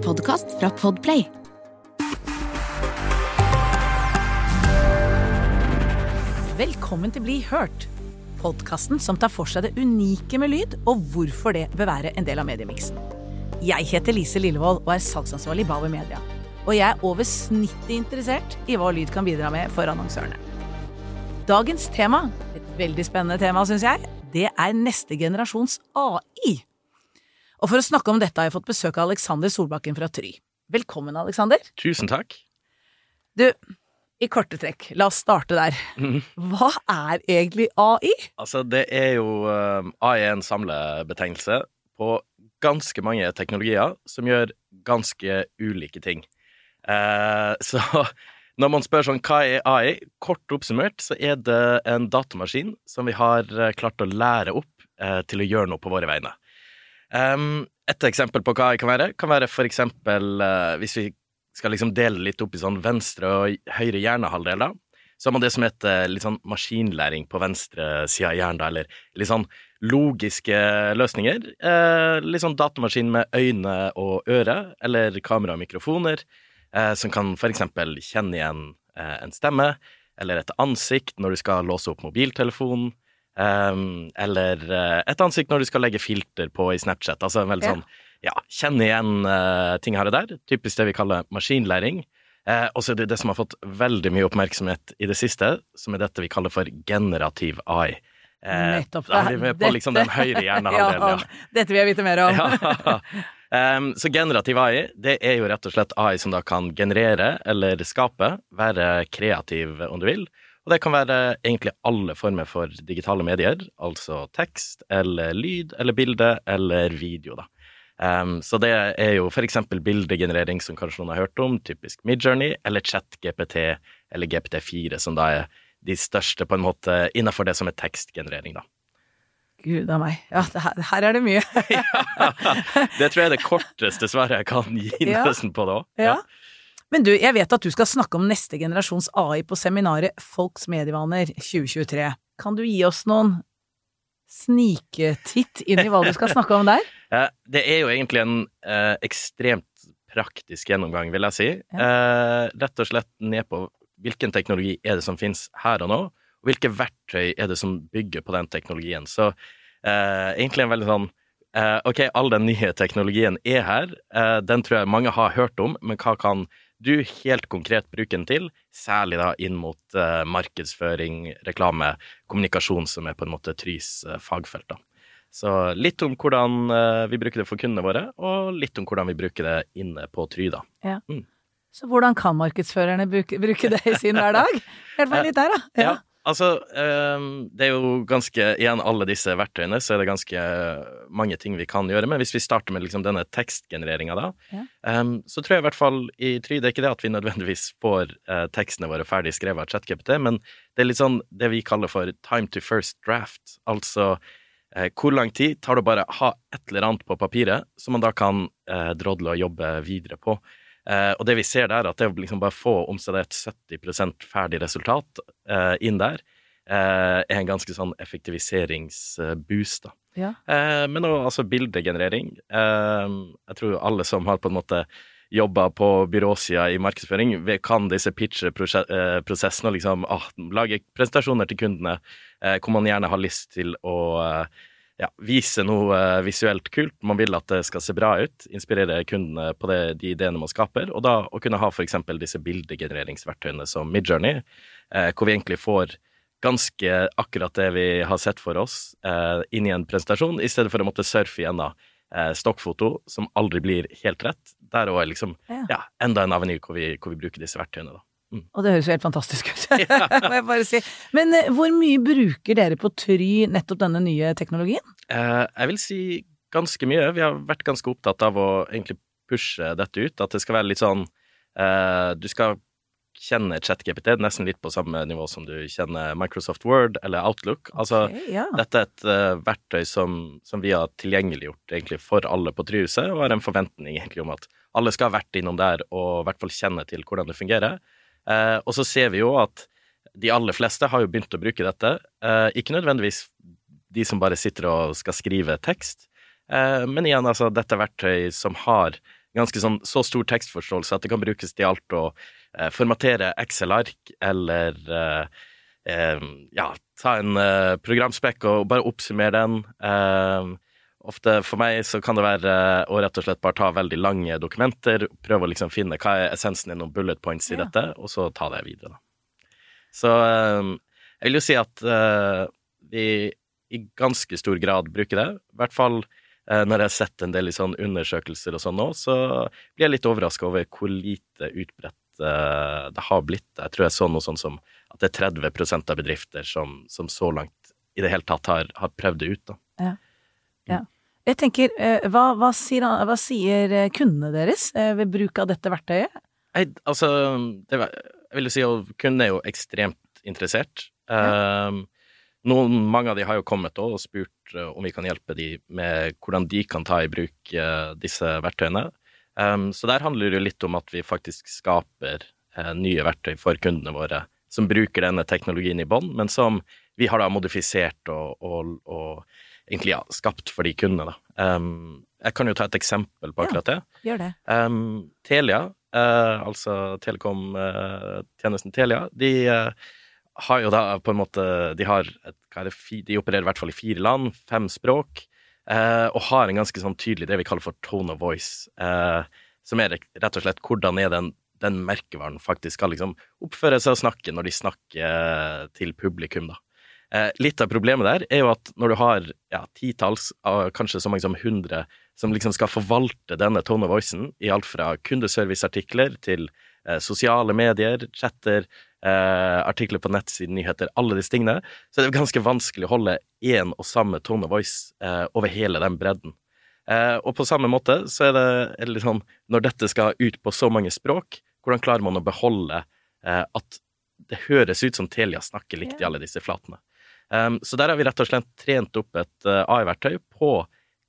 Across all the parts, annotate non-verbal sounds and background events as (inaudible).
en podkast fra Podplay. Velkommen til Bli hørt, podkasten som tar for seg det unike med lyd, og hvorfor det bør være en del av mediemiksen. Jeg heter Lise Lillevold og er salgsansvarlig i Bauer Media. Og jeg er over snittet interessert i hva lyd kan bidra med for annonsørene. Dagens tema, et veldig spennende tema, syns jeg, det er neste generasjons AI. Og for å snakke om dette har jeg fått besøk av Alexander Solbakken fra Try. Velkommen, Alexander. Tusen takk. Du, i korte trekk, la oss starte der. Hva er egentlig AI? Altså, det er jo uh, AI er en samlebetegnelse på ganske mange teknologier som gjør ganske ulike ting. Eh, (laughs) så når man spør sånn hva er AI, kort oppsummert så er det en datamaskin som vi har eh, klart å lære opp eh, til å gjøre noe på våre vegne. Um, et eksempel på hva jeg kan være, kan være for eksempel uh, hvis vi skal liksom dele litt opp i sånn venstre og høyre hjernehalvdeler, så har man det som heter litt sånn maskinlæring på venstre side av hjernen, da, eller litt sånn logiske løsninger. Eh, litt sånn datamaskin med øyne og øre, eller kamera og mikrofoner, eh, som kan for eksempel kjenne igjen eh, en stemme, eller et ansikt når du skal låse opp mobiltelefonen, eh, eller eh, et ansikt når du skal legge filter på i Snapchat. Altså en veldig Ja. sånn, ja, kjenne igjen uh, ting her og der. Typisk det vi kaller maskinlæring. Uh, og så er det det som har fått veldig mye oppmerksomhet i det siste, som er dette vi kaller for generativ AI. Eh, Nettopp. Da er vi med på liksom den høyre (laughs) hjernehalvdelen, ja, dette vil jeg vite mer om. ja. um, (laughs) så generativ AI, det er jo rett og slett AI som da kan generere eller skape, være kreativ om du vil. Og det kan være egentlig alle former for digitale medier, altså tekst eller lyd eller bilde eller video, da. Um, så det er jo eksempel bildegenerering, som kanskje noen har hørt om, typisk Midjourney, eller ChatGPT eller GPT4, som da er de største på en måte innenfor det som er tekstgenerering, da. Gud a meg. Ja, her, her er det mye. (laughs) Det tror jeg er det korteste svaret jeg kan gi Ja. nesten på det òg. Ja. Men du, jeg vet at du skal snakke om neste generasjons AI på seminaret Folks medievaner 2023. Kan du gi oss noen sniketitt inn i hva du skal snakke om der? (laughs) Ja, Det er jo egentlig en eh, ekstremt praktisk gjennomgang, vil jeg si. Eh, rett og slett ned på hvilken teknologi er det som finnes her og nå, og hvilke verktøy er det som bygger på den teknologien. Så eh, egentlig en veldig sånn eh, Ok, all den nye teknologien er her. Eh, den tror jeg mange har hørt om, men hva kan du helt konkret bruker den til? Særlig da inn mot eh, markedsføring, reklame, kommunikasjon, som er på en måte Trys eh, fagfelt. da. Så litt om hvordan eh, vi bruker det for kundene våre, og litt om hvordan vi bruker det inne på Try, da. Ja, Så hvordan kan markedsførerne bruke, bruke det i sin hverdag? (laughs) Hjelp meg litt der, da. Ja, altså eh, Det er jo ganske Igjen, alle disse verktøyene, så er det ganske mange ting vi kan gjøre. Men hvis vi starter med liksom denne tekstgenereringa, da, Ja. eh, så tror jeg i hvert fall i Try det er ikke det at vi nødvendigvis får eh, tekstene våre ferdig skrevet av ChatGPT, men det er litt sånn det vi kaller for time to first draft. Altså eh, hvor lang tid tar det å bare ha et eller annet på papiret som man da kan eh, drodle og jobbe videre på. Eh, og det vi ser der, at det å liksom bare få om seg det et 70% ferdig resultat eh, inn der, eh, er en ganske sånn effektiviseringsboost, da. Ja. Eh, men også altså bildegenerering. Eh, jeg tror alle som har på en måte jobba på byråsida i markedsføring, kan disse pitcheprosessene og liksom ah, lage presentasjoner til kundene eh, hvor man gjerne har lyst til å eh, ja, vise noe eh, visuelt kult. Man vil at det skal se bra ut, inspirere kundene på det, de ideene man skaper, og da å kunne ha eksempel disse bildegenereringsverktøyene som Midjourney, eh, hvor vi egentlig får ganske akkurat det vi har sett for oss eh, inn i en presentasjon, i stedet for å måtte surfe gjennom eh, stokkfoto som aldri blir helt rett. Der òg er liksom Ja. ja, enda en aveny hvor vi, hvor vi bruker disse verktøyene, da. Og det høres jo helt fantastisk ut, (laughs) (laughs) må jeg bare si. Men uh, hvor mye bruker dere på Try nettopp denne nye teknologien? Uh, jeg vil si ganske mye. Vi har vært ganske opptatt av å egentlig pushe dette ut. At det skal være litt sånn uh, Du skal kjenne ChatGPT nesten litt på samme nivå som du kjenner Microsoft Word eller Outlook. Altså, ja. dette er et verktøy som, som vi har tilgjengeliggjort egentlig for alle på Tryhuset, og har en forventning egentlig om at alle skal ha vært innom der og i hvert fall kjenne til hvordan det fungerer. Eh, og så ser vi jo at de aller fleste har jo begynt å bruke dette. Eh, ikke nødvendigvis de som bare sitter og skal skrive tekst, eh, men igjen, altså, dette er verktøy som har ganske sånn så stor tekstforståelse at det kan brukes til alt å formatere Excel-ark eller ja, ta en programspekk og bare oppsummere den. Ofte for meg så kan det være å rett og slett bare ta veldig lange dokumenter, prøve å liksom finne hva er essensen i noen bullet points i Ja. dette, og så ta det videre. Da. Så eh, jeg vil jo si at eh, vi i ganske stor grad bruker det. I hvert fall eh, når jeg har sett en del i sånn undersøkelser og sånn nå, så blir jeg litt overraska over hvor lite utbredt det har blitt. Jeg tror jeg så noe sånn som at det er 30% av bedrifter som, som så langt i det hele tatt har, har prøvd det ut. da. Jeg tenker, eh, hva, hva, sier, hva sier eh, kundene deres eh, ved bruk av dette verktøyet? Jeg, altså, det, jeg vil jo si at kundene er jo ekstremt interessert. Um, noen, mange av de har jo kommet og spurt om vi kan hjelpe de med hvordan de kan ta i bruk disse verktøyene. Um, så der handler det jo litt om at vi faktisk skaper uh, nye verktøy for kundene våre som bruker denne teknologien i bånn, men som vi har da modifisert og, og, og egentlig ja, skapt for de kundene. Da. Um, jeg kan jo ta et eksempel på akkurat det. Ja, Gjør det. Um, Telia, uh, altså telekom-tjenesten Telia, de uh, har jo da på en måte De har et, det, de opererer i hvert fall i fire land, fem språk, eh, og har en ganske sånn tydelig det vi kaller for tone of voice, eh, som er rett og slett hvordan er den, den merkevaren faktisk skal liksom oppføre seg og snakke når de snakker til publikum, da. Eh, litt av problemet der er jo at når du har ja, titalls, kanskje så mange som hundre, som liksom skal forvalte denne tone of voicen i alt fra kundeserviceartikler til eh, sosiale medier, chatter, eh, artikler på nettsiden, nyheter, alle disse tingene, så er det ganske vanskelig å holde én og samme tone of voice eh, over hele den bredden. Eh, og på samme måte så er det, er det litt sånn, når dette skal ut på så mange språk, hvordan klarer man å beholde eh, at det høres ut som Telia snakker likt i alle disse flatene? Um, så der har vi rett og slett trent opp et uh, AI-verktøy på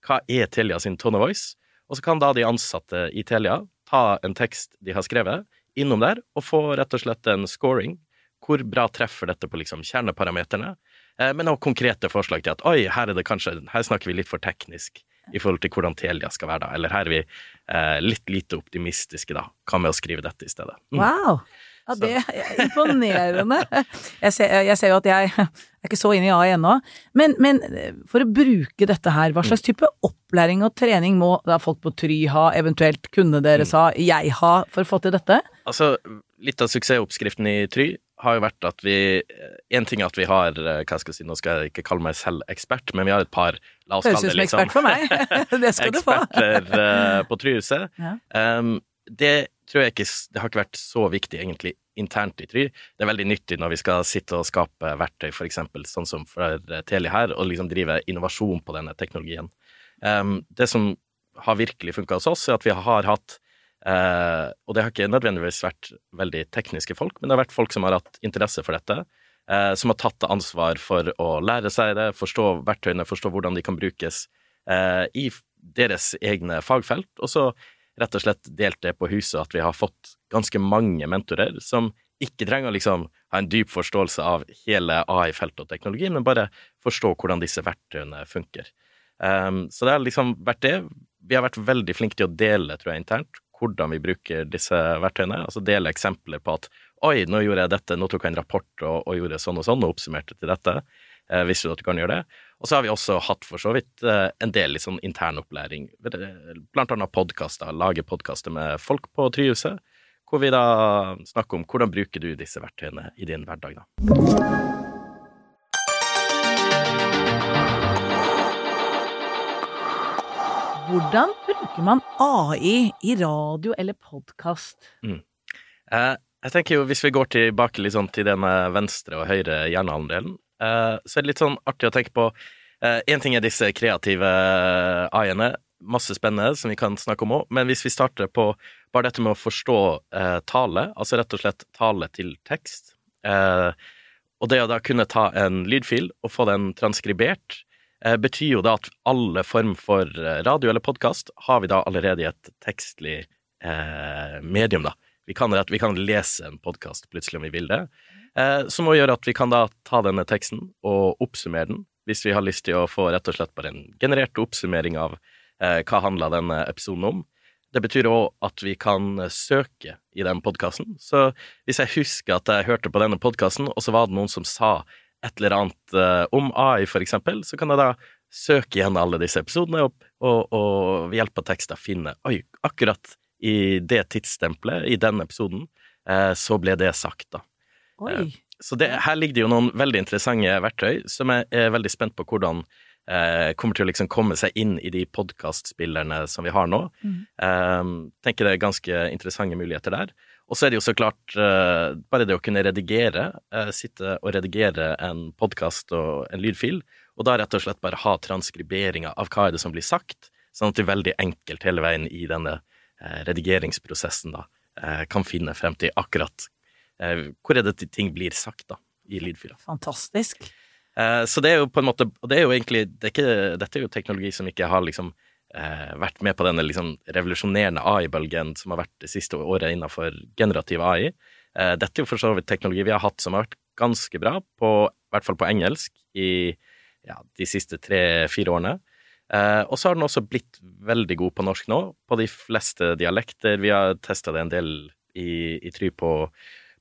hva er Telia sin tone of voice, og så kan da de ansatte i Telia ta en tekst de har skrevet, innom der, og få rett og slett en scoring. Hvor bra treffer dette på liksom kjerneparameterne? Uh, men også konkrete forslag til at oi, her er det kanskje, her snakker vi litt for teknisk i forhold til hvordan Telia skal være da, eller her er vi eh, litt lite optimistiske da, hva med å skrive dette i stedet? Mm. Wow! Ja, det er imponerende. Jeg ser, jeg ser jo at jeg er ikke så inne i AI ennå. Men, men eh, for å bruke dette her, hva slags type opplæring og trening må da folk på Try ha, eventuelt kunne deres ha, jeg ha, for å få til dette? Altså, litt av suksessoppskriften i Try har jo vært at vi En ting er at vi har eh, Hva skal jeg si, nå skal jeg ikke kalle meg selv ekspert, men vi har et par La oss Høres kalle ut det som liksom ekspert for meg. (laughs) Det skal du få. (laughs) eksperter eh, på Tryhuset. Ja. Um, det tror jeg ikke Det har ikke vært så viktig egentlig internt i Tryr. Det er veldig nyttig når vi skal sitte og skape verktøy, eksempel sånn som for Teli her, og liksom drive innovasjon på denne teknologien. Um, det som har virkelig funka hos oss, er at vi har hatt uh, Og det har ikke nødvendigvis vært veldig tekniske folk, men det har vært folk som har hatt interesse for dette. Uh, som har tatt ansvar for å lære seg det, forstå verktøyene, forstå hvordan de kan brukes uh, i deres egne fagfelt. Og så rett og slett delt det på huset at vi har fått ganske mange mentorer som ikke trenger å liksom ha en dyp forståelse av hele AI-feltet og teknologi, men bare forstå hvordan disse verktøyene funker. Um, så det har liksom vært det. Vi har vært veldig flinke til å dele, tror jeg, internt, hvordan vi bruker disse verktøyene. Altså dele eksempler på at oi, nå gjorde jeg dette, nå tok jeg en rapport og, og gjorde sånn og sånn, og oppsummerte til dette. Eh, visste du at du kan gjøre det? Og så har vi også hatt for så vidt eh, en del litt sånn internopplæring, blant annet podkaster, lage podkaster med folk på Tryhuset, hvor vi da snakker om hvordan bruker du disse verktøyene i din hverdag, da. Hvordan bruker man AI i radio eller podkast? Eh, jeg tenker jo, hvis vi går tilbake sånn til den venstre og høyre hjernehalvdelen, eh, så er det litt sånn artig å tenke på Én ting er disse kreative AI-ene, masse spennende som vi kan snakke om òg, men hvis vi starter på bare dette med å forstå eh, tale, altså rett og slett tale til tekst, eh, og det å da kunne ta en lydfil og få den transkribert, eh, betyr jo da at alle form for eh, radio eller podkast har vi da allerede i et tekstlig eh, medium, da. Vi kan, vi kan lese en podkast plutselig om vi vil det, eh, som også gjøre at vi kan da ta denne teksten og oppsummere den, hvis vi har lyst til å få rett og slett bare en generert oppsummering av eh, hva handla denne episoden om. Det betyr òg at vi kan søke i den podkasten. Så hvis jeg husker at jeg hørte på denne podkasten, og så var det noen som sa et eller annet eh, om AI, for eksempel, så kan jeg da søke igjen alle disse episodene opp, og, og ved hjelp av tekster finne Oi, akkurat i det tidsstempelet, i den episoden, eh, så ble det sagt, da. Oi. Uh, så det, her ligger det jo noen veldig interessante verktøy, som jeg er veldig spent på hvordan eh, kommer til å liksom komme seg inn i de podkastspillerne som vi har nå. Mm. Eh, tenker det er ganske interessante muligheter der. Og så er det jo så klart eh, bare det å kunne redigere, eh, sitte og redigere en podkast og en lydfil, og da rett og slett bare ha transkriberinga av hva er det som blir sagt, sånn at du veldig enkelt hele veien i denne eh, redigeringsprosessen da eh, kan finne frem til akkurat hvor er det ting blir sagt da, i lydfila. Fantastisk. Eh, så det er jo på en måte Og det er jo egentlig det er ikke, Dette er jo teknologi som ikke har liksom eh, vært med på denne liksom revolusjonerende AI-bølgen som har vært det siste året innenfor generativ AI. Eh, dette er jo for så vidt teknologi vi har hatt som har vært ganske bra, på, i hvert fall på engelsk, i ja, de siste tre-fire årene. Eh, og så har den også blitt veldig god på norsk nå, på de fleste dialekter. Vi har testa det en del i, i Try på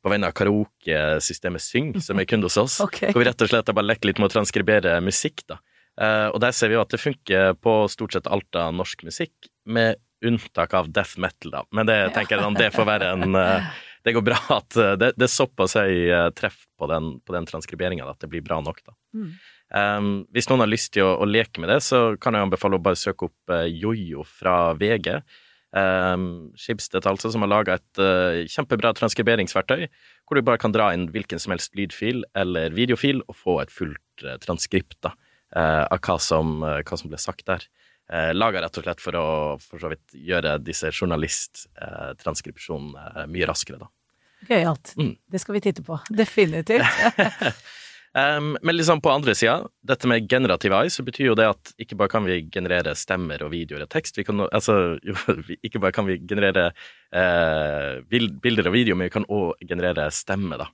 på vegne av karaokesystemet Syng, som er kunde hos oss. (laughs) okay. Hvor vi rett og slett har bare lekt litt med å transkribere musikk, da. Uh, og der ser vi jo at det funker på stort sett alt av norsk musikk, med unntak av death metal, da. Men det tenker jeg det får være en uh, (laughs) Det går bra at uh, det, det, er såpass høy treff på den, på den transkriberinga at det blir bra nok, da. Mm. Um, hvis noen har lyst til å, å, leke med det, så kan jeg anbefale å bare søke opp Jojo fra VG. Um, Schibsted, altså, som har laga et uh, kjempebra transkriberingsverktøy, hvor du bare kan dra inn hvilken som helst lydfil eller videofil og få et fullt uh, transkript da, uh, av hva som, hva som, ble sagt der. Uh, laga rett og slett for å for så vidt gjøre disse journalisttranskripsjonene mye raskere, da. Gøyalt. Mm. Det skal vi titte på. Definitivt. (laughs) (laughs) Um, men liksom på andre sida, dette med generativ AI, så betyr jo det at ikke bare kan vi generere stemmer og videoer og tekst, vi kan, altså, (laughs) jo, ikke bare kan vi generere uh, bilder og video, men vi kan òg generere stemme, da.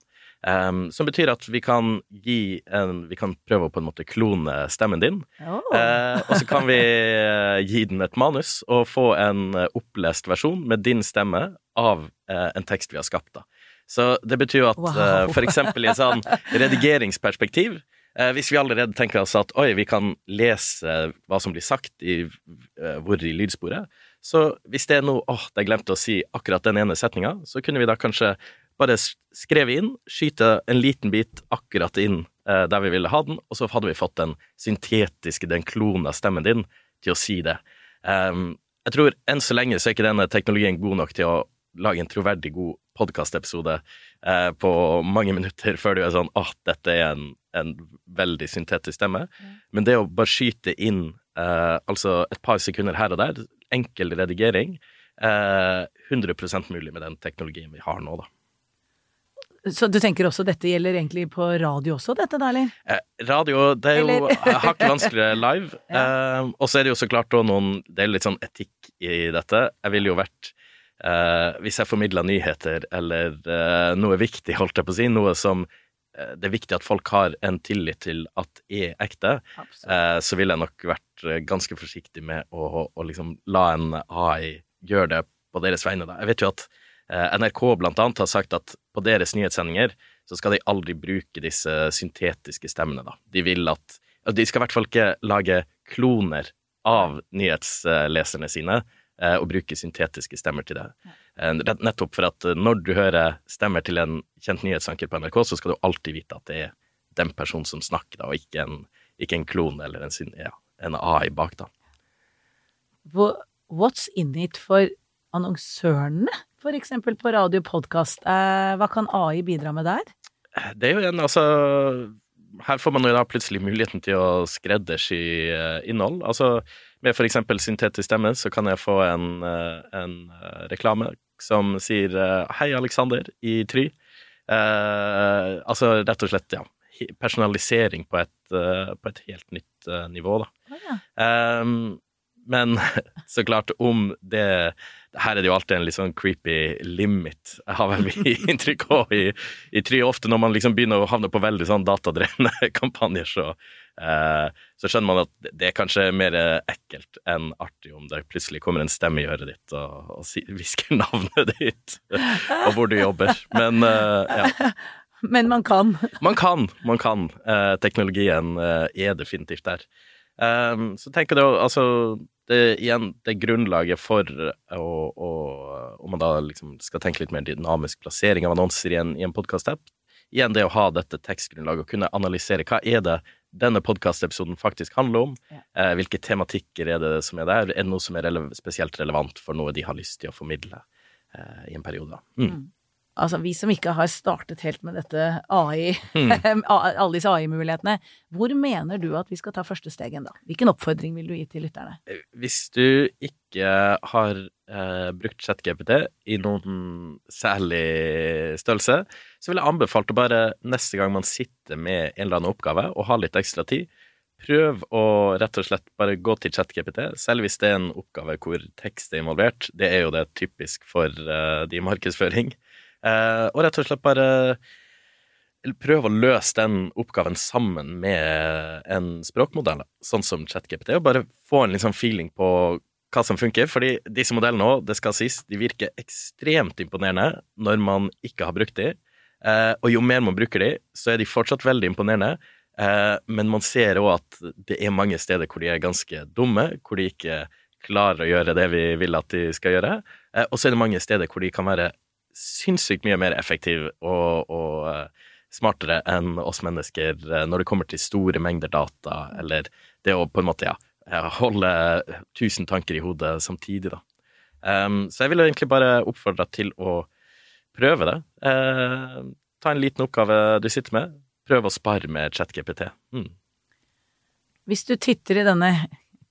Um, som betyr at vi kan gi en Vi kan prøve å på en måte klone stemmen din. Oh. Uh, og så kan vi uh, gi den et manus og få en opplest versjon med din stemme av en tekst vi har skapt. da. Så det betyr jo at wow. for eksempel i et sånn (laughs) redigeringsperspektiv uh, Hvis vi allerede tenker oss at oi, vi kan lese hva som blir sagt i uh, hvor i lydsporet, så hvis det er noe åh, jeg glemte å si akkurat den ene setninga, så kunne vi da kanskje bare skrevet inn, skyte en liten bit akkurat inn der vi ville ha den, og så hadde vi fått den syntetiske, den klona stemmen din, til å si det. Um, jeg tror enn så lenge så er ikke denne teknologien god nok til å lage en troverdig god podkastepisode eh, på mange minutter (laughs) før du er sånn at dette er en, en veldig syntetisk stemme. Mm. Men det å bare skyte inn eh, altså et par sekunder her og der, enkel redigering, eh, 100% mulig med den teknologien vi har nå, da. Så du tenker også dette gjelder egentlig på radio også, dette da, eller? Eh, radio, det er jo (laughs) hakket vanskeligere live. (laughs) ja. eh, og så er det jo så klart òg noen Det er litt sånn etikk i dette. Jeg ville jo vært Uh, hvis jeg formidler nyheter eller eh, noe viktig, holdt jeg på å si, noe som eh, det er viktig at folk har en tillit til at er ekte, så ville jeg nok vært ganske forsiktig med å, å liksom la en AI gjøre det på deres vegne. Da. Jeg vet jo at NRK blant annet har sagt at på deres nyhetssendinger så skal de aldri bruke disse syntetiske stemmene. Da. De vil at De skal i hvert fall ikke lage kloner av nyhetsleserne sine og eh, bruke syntetiske stemmer til det. Eh, nettopp for at eh, når du hører stemmer til en kjent nyhetsanker på NRK, så skal du alltid vite at det er den personen som snakker, da, og ikke en, ikke en klon eller en, ja, en, AI bak, da. What's in it for annonsørene, for eksempel på radio og podkast? Hva kan AI bidra med der? Det er jo en, altså her får man jo da plutselig muligheten til å skreddersy innhold. Altså, med f.eks. syntetisk stemme så kan jeg få en, eh, en eh, reklame som sier eh, 'Hei, Alexander' i Try. Eh, altså rett og slett, ja. Personalisering på et, på et helt nytt nivå, da. ja. eh, men (laughs) så klart, om det Her er det jo alltid en litt sånn creepy limit, jeg har vel (laughs) inntrykk av i, i Try. Ofte når man liksom begynner å havne på veldig sånn datadrevne (laughs) kampanjer, så, eh, så skjønner man at det er kanskje mer ekkelt enn artig om det plutselig kommer en stemme i øret ditt og, og hvisker navnet (laughs) ditt og hvor du jobber. Men eh, ja. Men man kan. Man kan, man kan. Eh, teknologien eh, er definitivt der. Um, så tenker du altså det, igjen, det grunnlaget for å, å Om man da liksom skal tenke litt mer dynamisk plassering av annonser i en, i en podkast-app, igjen det å ha dette tekstgrunnlaget og kunne analysere hva er det denne podkastepisoden faktisk handler om. Ja. Eh, hvilke tematikker er det som er der? Er det noe som er rele spesielt relevant for noe de har lyst til å formidle eh, i en periode? Mm. Mm altså vi som ikke har startet helt med dette AI, mm. (laughs) alle disse AI-mulighetene, hvor mener du at vi skal ta første stegen da? Hvilken oppfordring vil du gi til lytterne? Eh, hvis du ikke har eh, brukt ChatGPT i noen særlig størrelse, så vil jeg anbefale å bare neste gang man sitter med en eller annen oppgave og har litt ekstra tid, prøv å rett og slett bare gå til ChatGPT, selv hvis det er en oppgave hvor tekst er involvert. Det er jo det typisk for uh, de markedsføring. Eh, og rett og slett bare prøve å løse den oppgaven sammen med en språkmodell, sånn som ChatGPT, og bare få en liksom feeling på hva som funker. Fordi disse modellene òg, det skal sies, de virker ekstremt imponerende når man ikke har brukt de. Eh, og jo mer man bruker de, så er de fortsatt veldig imponerende. Eh, men man ser òg at det er mange steder hvor de er ganske dumme, hvor de ikke klarer å gjøre det vi vil at de skal gjøre. Og så er det mange steder hvor de kan være sinnssykt mye mer effektiv og, og uh, smartere enn oss mennesker uh, når det kommer til store mengder data, eller det å på en måte, ja, holde tusen tanker i hodet samtidig, da. Um, så jeg vil egentlig bare oppfordre deg til å prøve det. Uh, ta en liten oppgave du sitter med. Prøv å spare med ChatGPT. Mm. Hvis du titter i denne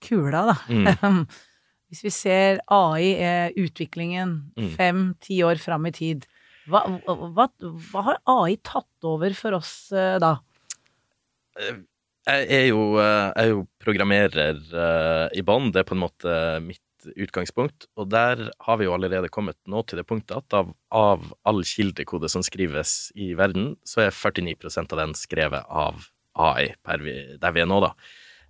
kula, da. Mm. (laughs) Hvis vi ser AI, er utviklingen mm. fem-ti år fram i tid, hva, hva, hva, har AI tatt over for oss uh, da? Eh, jeg er jo, eh, jeg er jo programmerer uh, i bånn, det er på en måte mitt utgangspunkt. Og der har vi jo allerede kommet nå til det punktet at av, av all kildekode som skrives i verden, så er 49% av den skrevet av AI vi, der vi er nå, da.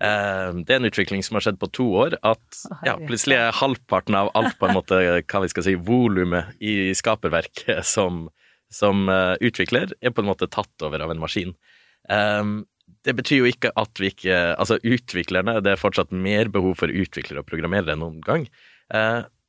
Eh, det er en utvikling som har skjedd på to år. At ja, plutselig er halvparten av alt på en måte, (laughs) hva vi skal si, volumet i skaperverket (laughs) som, som uh, utvikler, er på en måte tatt over av en maskin. Um, det betyr jo ikke at vi ikke Altså, utviklerne Det er fortsatt mer behov for utviklere og programmerere enn noen gang.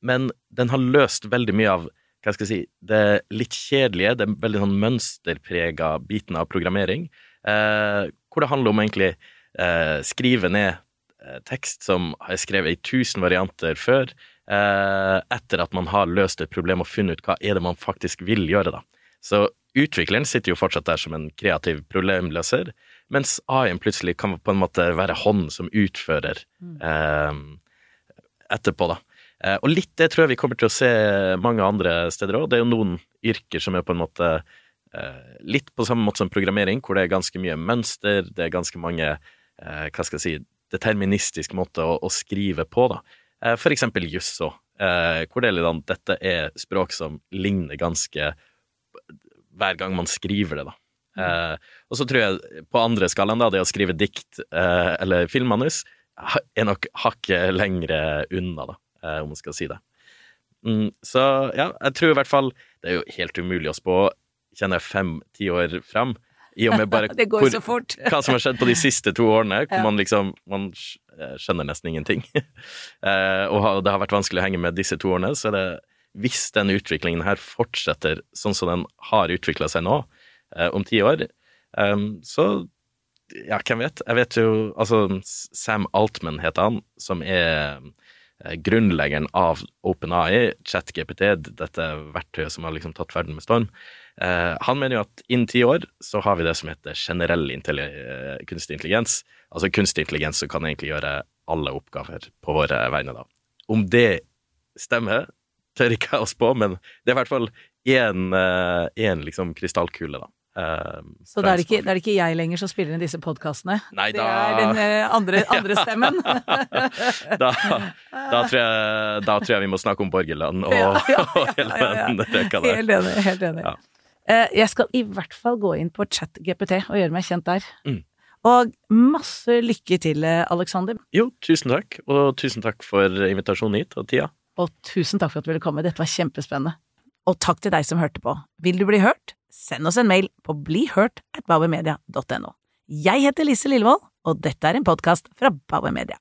Men den har løst veldig mye av hva skal jeg si, det litt kjedelige, det veldig sånn mønsterprega biten av programmering, hvor det handler om egentlig eh, skrive ned eh, tekst som er skrevet i tusen varianter før, eh, etter at man har løst et problem og funnet ut hva er det man faktisk vil gjøre, da. Så utvikleren sitter jo fortsatt der som en kreativ problemløser, mens AI-en plutselig kan på en måte være hånden som utfører mm. eh, etterpå, da. Eh, og litt det tror jeg vi kommer til å se mange andre steder òg. Det er jo noen yrker som er på en måte eh, litt på samme måte som programmering, hvor det er ganske mye mønster, det er ganske mange hva skal jeg si, deterministisk måte å, å skrive på, da. Eh, for eksempel juss òg, eh, hvor det er dette er språk som ligner ganske hver gang man skriver det, da. Eh, og så tror jeg på andre skalaen, da, det å skrive dikt eh, eller filmmanus, er nok hakket lengre unna, da, eh, om man skal si det. Mm, så ja, jeg tror i hvert fall Det er jo helt umulig å spå, kjenner jeg, fem-ti år fram. I og med bare (laughs) det går hvor, så fort. (laughs) hva som har skjedd på de siste to årene, hvor ja. man liksom man eh, skjønner nesten ingenting. (laughs) eh, og det har vært vanskelig å henge med disse to årene, så er det hvis den utviklingen her fortsetter sånn som den har utvikla seg nå, eh, om ti år, så ja, hvem vet? Jeg vet jo Altså, Sam Altman heter han, som er grunnleggeren av OpenAI, ChatGPT, dette verktøyet som har liksom tatt verden med storm. Eh, han mener jo at innen ti år så har vi det som heter generell eh, kunstig intelligens. Altså kunstig intelligens som kan egentlig gjøre alle oppgaver på våre vegne, da. Om det stemmer, tør ikke jeg å spå, men det er i hvert fall én eh, liksom krystallkule, da. Uh, så da er, ikke, det er, ikke, jeg lenger som spiller inn disse podkastene? Det er den andre, (laughs) andre stemmen? (laughs) da, da, tror jeg, da, tror jeg, vi må snakke om borgerland og, ja, ja, ja, hele den rekka der. Helt enig. Helt enig. Uh, jeg skal i hvert fall gå inn på ChatGPT og gjøre meg kjent der. Mm. Og masse lykke til, Aleksander. Jo, tusen takk. Og tusen takk for invitasjonen hit og tida. Og tusen takk for at du ville komme. Dette var kjempespennende. Og takk til deg som hørte på. Vil du bli hørt? Send oss en mail på blihørt.bauermedia.no. Jeg heter Lise Lillevold, og dette er en podkast fra Bauer Media.